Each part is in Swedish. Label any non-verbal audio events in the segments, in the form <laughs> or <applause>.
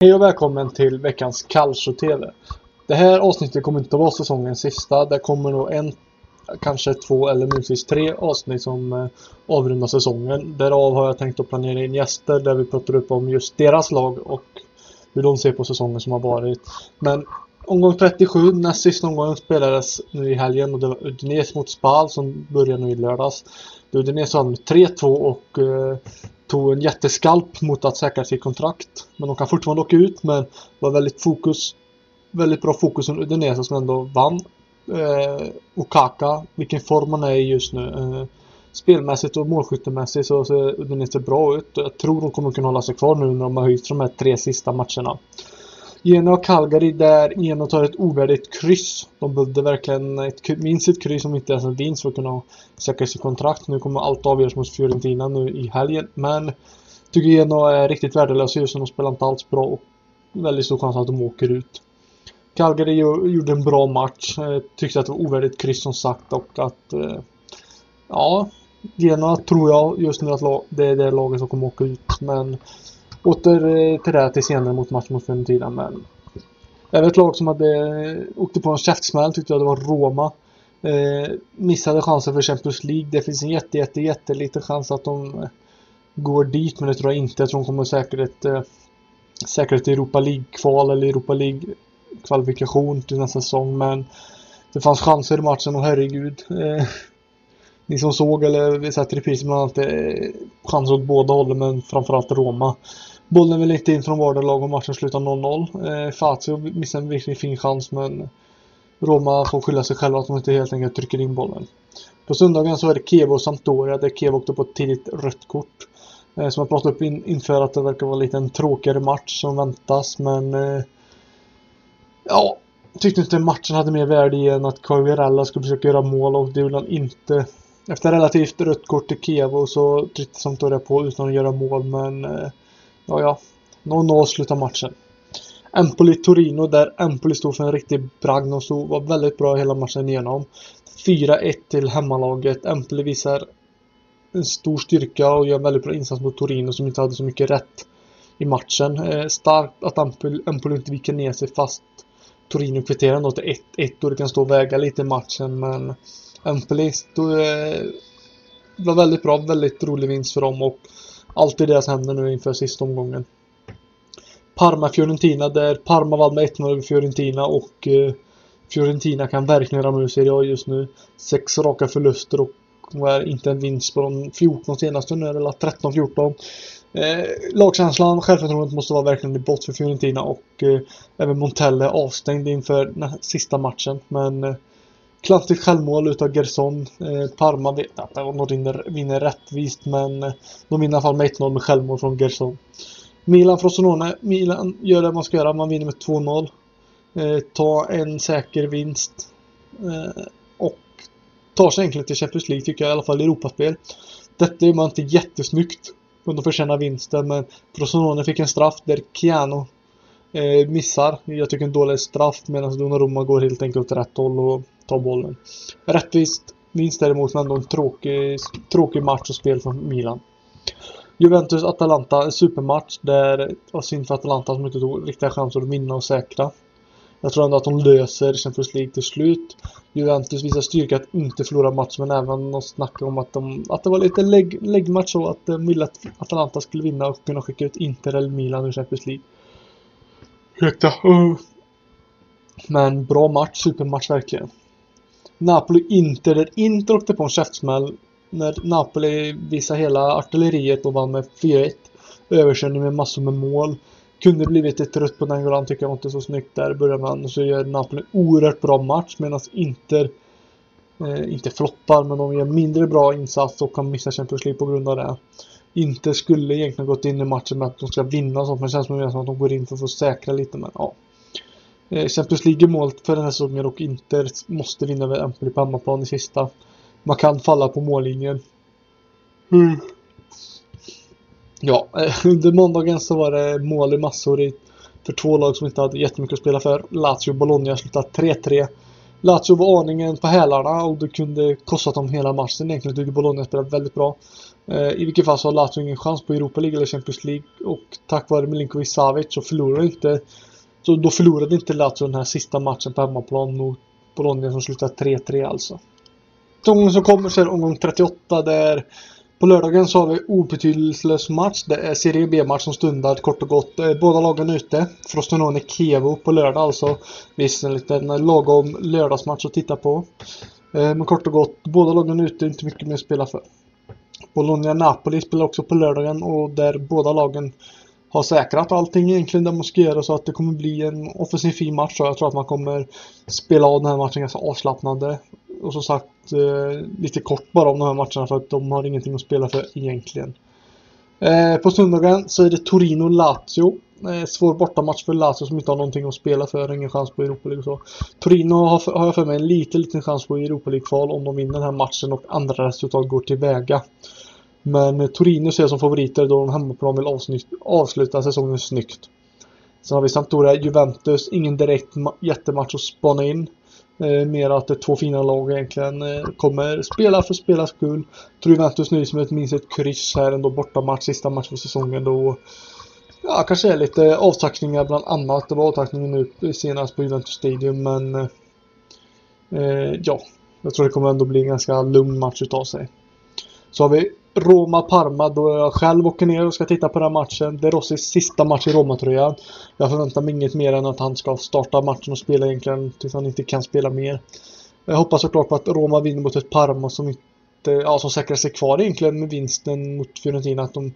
Hej och välkommen till veckans Kallsjö-TV. Det här avsnittet kommer inte att vara säsongens sista. Det kommer nog en, kanske två eller möjligtvis tre avsnitt som eh, avrundar säsongen. Därav har jag tänkt att planera in gäster där vi pratar upp om just deras lag och hur de ser på säsongen som har varit. Men omgång 37, näst sista omgången spelades nu i helgen och det var Udinese mot Spal som börjar nu i lördags. Udinese vann med 3-2 och eh, tog en jätteskalp mot att säkra sitt kontrakt. Men de kan fortfarande åka ut men det var väldigt fokus väldigt bra fokus från Udinese som ändå vann. Eh, Okaka, vilken form han är i just nu. Eh, spelmässigt och målskyttemässigt så ser Udinese bra ut. Jag tror de kommer kunna hålla sig kvar nu när de har höjt de här tre sista matcherna. Genoa och Calgary där Genoa tar ett ovärdigt kryss. De behövde verkligen ett, minst ett kryss om inte ens en vinst för att kunna säkra sitt kontrakt. Nu kommer allt avgöras mot Fiorentina nu i helgen. Men tycker Genoa är riktigt värdelösa just nu. De spelar inte alls bra och väldigt stor chans att de åker ut. Calgary gjorde en bra match. Eh, tyckte att det var ovärdigt kryss som sagt och att eh, ja, Genoa tror jag just nu att det är det laget som kommer åka ut. Men åter eh, till det till senare mot match mot Fiorentina. Men även ett lag som hade eh, åkte på en käftsmäll tyckte jag det var Roma. Eh, missade chansen för Champions League. Det finns en jätte, jätte, jätteliten chans att de eh, går dit, men det tror jag inte. Jag tror de kommer säkra ett, eh, säkert ett Europa League-kval eller Europa League kvalifikation till nästa säsong men det fanns chanser i matchen och herregud. Eh, ni som såg eller vi sett repris bland annat eh, chanser åt båda hållen men framförallt Roma. Bollen vill inte in från vardera lag och matchen slutar 0-0. Eh, Fazio missar en riktigt fin chans men Roma får skylla sig själva att de inte helt enkelt trycker in bollen. På söndagen så är det Kevo och Sampdoria där Kevo åkte på ett tidigt rött kort. Eh, som jag pratade upp in, inför att det verkar vara lite en tråkigare match som väntas men eh, Ja, tyckte inte matchen hade mer värde i än att Quagliarella skulle försöka göra mål och det gjorde han inte. Efter relativt rött kort till Kevo så tryckte Sampdoria på utan att göra mål men eh, ja, ja. 0-0 slutar matchen. Empoli-Torino där Empoli stod för en riktig bragd och stod, var väldigt bra hela matchen igenom. 4-1 till hemmalaget. Empoli visar en stor styrka och gör en väldigt bra insats mot Torino som inte hade så mycket rätt i matchen. Eh, starkt att Empoli, Empoli inte viker ner sig fast Torino kvitterar ändå till 1-1 och det kan stå och väga lite i matchen men Empoli stod, eh, var väldigt bra, väldigt rolig vinst för dem och allt i deras händer nu inför sista omgången. Parma-Fiorentina där Parma vann med 1-0 över Fiorentina och eh, Fiorentina kan verkligen ramla ur Serie A just nu. Sex raka förluster och är inte en vinst på de 14 senaste nu, eller 13-14. Eh, lagkänslan, självförtroendet måste vara verkligen i botten för Fiorentina och eh, även Montelle avstängd inför den sista matchen. Men eh, Klassiskt självmål utav Gerson. Eh, Parma vet att de vinner, vinner rättvist men eh, de vinner i alla fall med 1-0 med självmål från Gerson. Milan Frosinone. Milan gör det man ska göra. Man vinner med 2-0. Eh, ta en säker vinst. Eh, och tar sig egentligen till Champions League tycker jag i alla fall i Europaspel. Detta är man inte jättesnyggt Om de förtjänar vinsten men Frosinone fick en straff där Chiano eh, missar. Jag tycker en dålig straff medan Donnarumma går helt enkelt åt rätt håll och tar bollen. Rättvist vinst däremot men ändå en tråkig, tråkig match och spel från Milan. Juventus-Atalanta, en supermatch där det var synd för Atalanta som inte tog riktiga chanser att vinna och säkra. Jag tror ändå att de löser Champions League till slut. Juventus visar styrka att inte förlora matchen men även de snackar om att, de, att det var lite lägg, läggmatch så att de ville att Atalanta skulle vinna och kunna skicka ut Inter eller Milan ur Champions League. Ursäkta. Uh. Men bra match, supermatch verkligen. Napoli-Inter, där Inter åkte på en käftsmäll när Napoli visade hela artilleriet och vann med 4-1. Överkörning med massor med mål. Kunde blivit lite trött på Nangolan tycker jag var inte så snyggt där i början man och så gör Napoli en oerhört bra match medan Inter eh, inte floppar men de gör mindre bra insats och kan missa Champions League på grund av det. Inter skulle egentligen gått in i matchen med att de ska vinna och sånt men det känns som att de går in för att få säkra lite men ja. Eh, Champions League är målet för den här säsongen och Inter måste vinna över Empoli på hemmaplan i sista. Man kan falla på mållinjen. Mm. Ja, eh, <laughs> under måndagen så var det mål i massor i, för två lag som inte hade jättemycket att spela för. Lazio och Bologna slutade 3-3. Lazio var aningen på hälarna och det kunde kostat dem hela matchen. Egentligen tycker Bologna spelade väldigt bra. Eh, I vilket fall så har Lazio ingen chans på Europa League eller Champions League och tack vare Milinkovic Savic så förlorade inte så då förlorade inte Lazio den här sista matchen på hemmaplan mot Bologna som slutade 3-3 alltså. Omgången som kommer så är det omgång 38 där på lördagen så har vi obetydelselös match. Det är Serie B-match som stundar kort och gott. Eh, båda lagen är ute. Frostenone Kevo på lördag alltså. Visst en liten lagom lördagsmatch att titta på. Eh, men kort och gott, båda lagen är ute, inte mycket mer att spela för. Bologna-Napoli spelar också på lördagen och där båda lagen har säkrat allting egentligen där man ska göra så att det kommer bli en offensiv fin match. Så jag tror att man kommer spela av den här matchen ganska avslappnande. Och som sagt eh, lite kort bara om de här matcherna för att de har ingenting att spela för egentligen. Eh, på söndagen så är det Torino-Lazio. Eh, svår bortamatch för Lazio som inte har någonting att spela för, ingen chans på Europa League och så. Torino har, har jag för mig en liten, liten chans på Europa League-kval om de vinner den här matchen och andra resultat går tillväga. Men Torino ser jag som favoriter då de hemmaplan vill avsluta säsongen snyggt. Sen har vi Sampdoria Juventus, ingen direkt jättematch att spana in. Eh, mer att det är två fina lag egentligen eh, kommer spela för spelas skull. Tror Juventus nöjer sig med ett minst ett kryss här ändå bortamatch, sista match för säsongen då. Ja, kanske är lite avtackningar bland annat. Det var avtackningen nu senast på Juventus Stadium men eh, eh ja, jag tror det kommer ändå bli en ganska lugn match utav sig. Så har vi Roma-Parma då jag själv åker ner och ska titta på den matchen. Det är Rossis sista match i Roma-tröjan. Jag förväntar mig inget mer än att han ska starta matchen och spela egentligen tills han inte kan spela mer. Jag hoppas såklart på att Roma vinner mot ett Parma som inte, ja som säkrar sig kvar egentligen med vinsten mot Fiorentina. Att de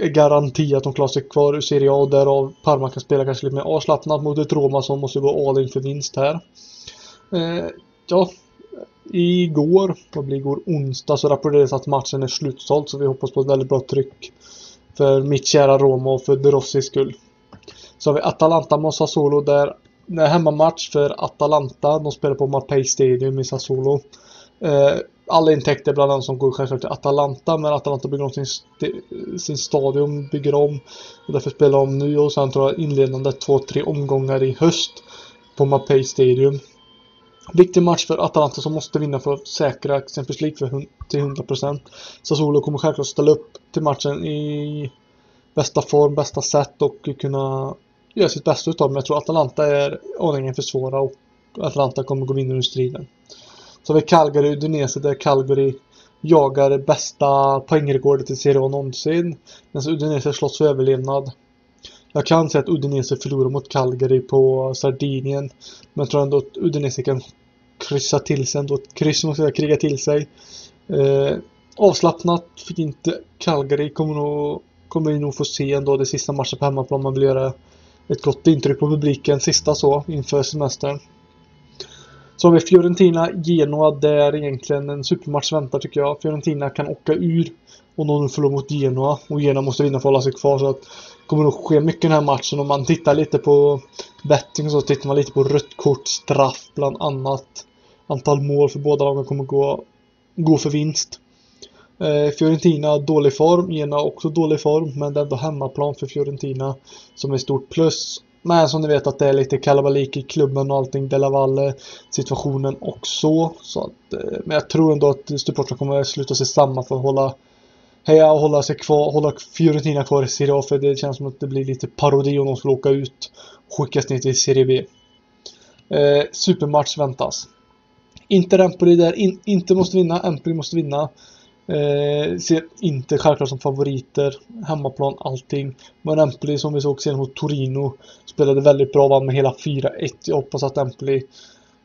är garanti att de klarar sig kvar ur Serie A och därav Parma kan spela kanske lite mer avslappnat mot ett Roma som måste gå all in för vinst här. Eh, ja, Igår, vad blir igår, onsdag, så rapporterades att matchen är slutsåld så vi hoppas på ett väldigt bra tryck för mitt kära Roma och för Derossis skull. Så har vi Atalanta mot Sassuolo där det är hemmamatch för Atalanta. De spelar på Mapei Stadium i Sassuolo. Eh, alla intäkter bland annat som går självklart till Atalanta men Atalanta bygger om sin, st sin stadion, bygger om och därför spelar de nu och sen tror jag inledande 2-3 omgångar i höst på Mapei Stadium. Viktig match för Atalanta som måste vinna för att säkra Champions League för, till 100%. Sassuolo kommer självklart ställa upp till matchen i bästa form, bästa sätt och kunna göra sitt bästa utav Men jag tror Atalanta är aningen för svåra och Atalanta kommer gå vinnare ur striden. Så har vi Calgary Udinese där Calgary jagar bästa poängrekordet i Serie A någonsin. Medan Udinese slåss för överlevnad. Jag kan säga att Udinese förlorar mot Calgary på Sardinien. Men jag tror ändå att Udinese kan kryssa till sig ändå. Ett kryss måste jag kriga till sig. Eh, avslappnat, inte Calgary kommer nog kommer vi nog få se ändå det sista matchen på hemmaplan. Man vill göra ett gott intryck på publiken sista så inför semestern. Så har vi Fiorentina, Genoa där egentligen en supermatch väntar tycker jag. Fiorentina kan åka ur och någon förlorar mot Genoa och Genoa måste vinna för att hålla sig kvar. Så att det kommer nog ske mycket den här matchen. Om man tittar lite på betting så tittar man lite på rött kort, straff bland annat. Antal mål för båda lagen kommer gå, gå för vinst. Eh, Fiorentina dålig form, Gena också dålig form men det är ändå hemmaplan för Fiorentina som är stort plus. Men som ni vet att det är lite kalabalik i klubben och allting, Delavalle situationen också. Så att, eh, men jag tror ändå att supportrarna kommer sluta sig samman för att hålla heja och hålla sig kvar, hålla Fiorentina kvar i Serie A för det känns som att det blir lite parodi om de skulle åka ut och skickas ner till Serie B. Eh, supermatch väntas. Inter Empoli där in, inte måste vinna, Empoli måste vinna. Eh, ser inte självklart som favoriter. Hemmaplan, allting. Men Empoli som vi såg sen mot Torino spelade väldigt bra, vann med hela 4-1. Jag hoppas att Empoli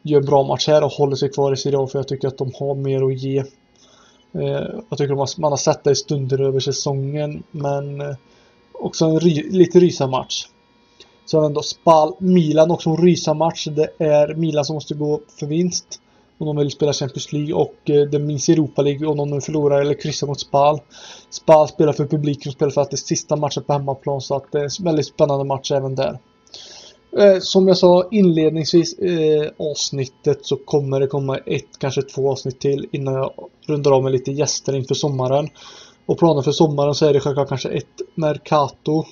gör en bra match här och håller sig kvar i Serie A för jag tycker att de har mer att ge. Eh, jag tycker att man har sett det i stunder över säsongen men eh, också en ry lite rysa match. Så ändå Spal Milan också en rysa match. Det är Milan som måste gå för vinst om de vill spela Champions League och eh, det minns Europa League om de nu förlorar eller kryssar mot Spal. Spal spelar för publiken och spelar för att det är sista matchen på hemmaplan så att det är en väldigt spännande match även där. Eh, som jag sa inledningsvis i eh, avsnittet så kommer det komma ett, kanske två avsnitt till innan jag rundar av med lite gäster inför sommaren. Och planen för sommaren så är det självklart kanske ett Mercato.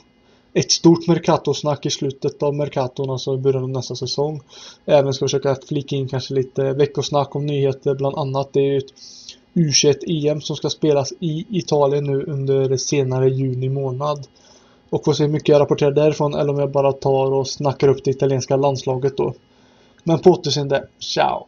Ett stort Mercato-snack i slutet av Mercaton, alltså i början av nästa säsong. Även ska försöka flika in kanske lite veckosnack om nyheter bland annat. Det är ju ett U21-EM som ska spelas i Italien nu under senare juni månad. Och får se hur mycket jag rapporterar därifrån eller om jag bara tar och snackar upp det italienska landslaget då. Men på återseende, ciao!